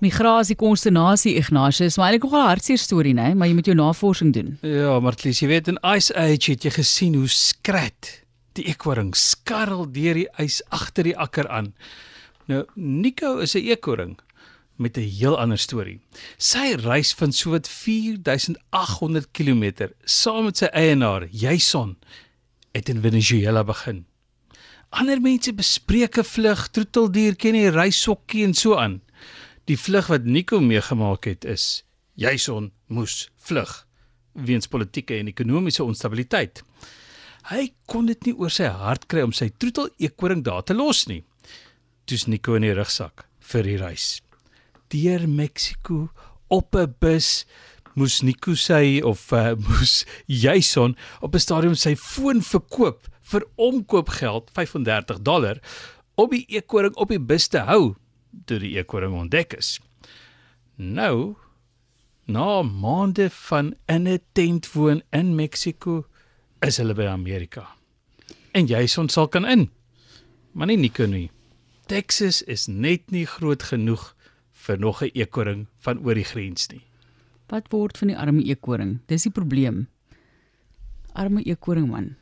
migrasie konsternasie Ignatius, maar eintlik nogal 'n hartseer storie, né, maar jy moet jou navorsing doen. Ja, Martlies, jy weet in Ice Age het jy gesien hoe skrat die eekhoring skarrel deur die ys agter die akker aan. Nou Nico is 'n eekhoring met 'n heel ander storie. Sy reis van sowat 4800 km saam met sy eienaar, Jason, het in Venezuela begin. Ander mense bespreek 'n vlug, troeteldier ken die reissokkie en so aan. Die vlug wat Nico meegemaak het is Jason moes vlug weens politieke en ekonomiese onstabiliteit. Hy kon dit nie oor sy hart kry om sy troetel eekhoring daar te los nie. Toe's Nico in die rugsak vir die reis. Deur Mexiko op 'n bus moes Nico sy of uh, moes Jason op 'n stadium sy foon verkoop vir omkoopgeld 35 dollar om die eekhoring op die bus te hou toe die eekhoring ontdek is. Nou na maande van in 'n tent woon in Mexiko is hulle by Amerika. En Jason sal kan in. Maar nie Nico nie. Texas is net nie groot genoeg vir nog 'n eekhoring van oor die grens nie. Wat word van die arme eekhoring? Dis die probleem. Arme eekhoring man.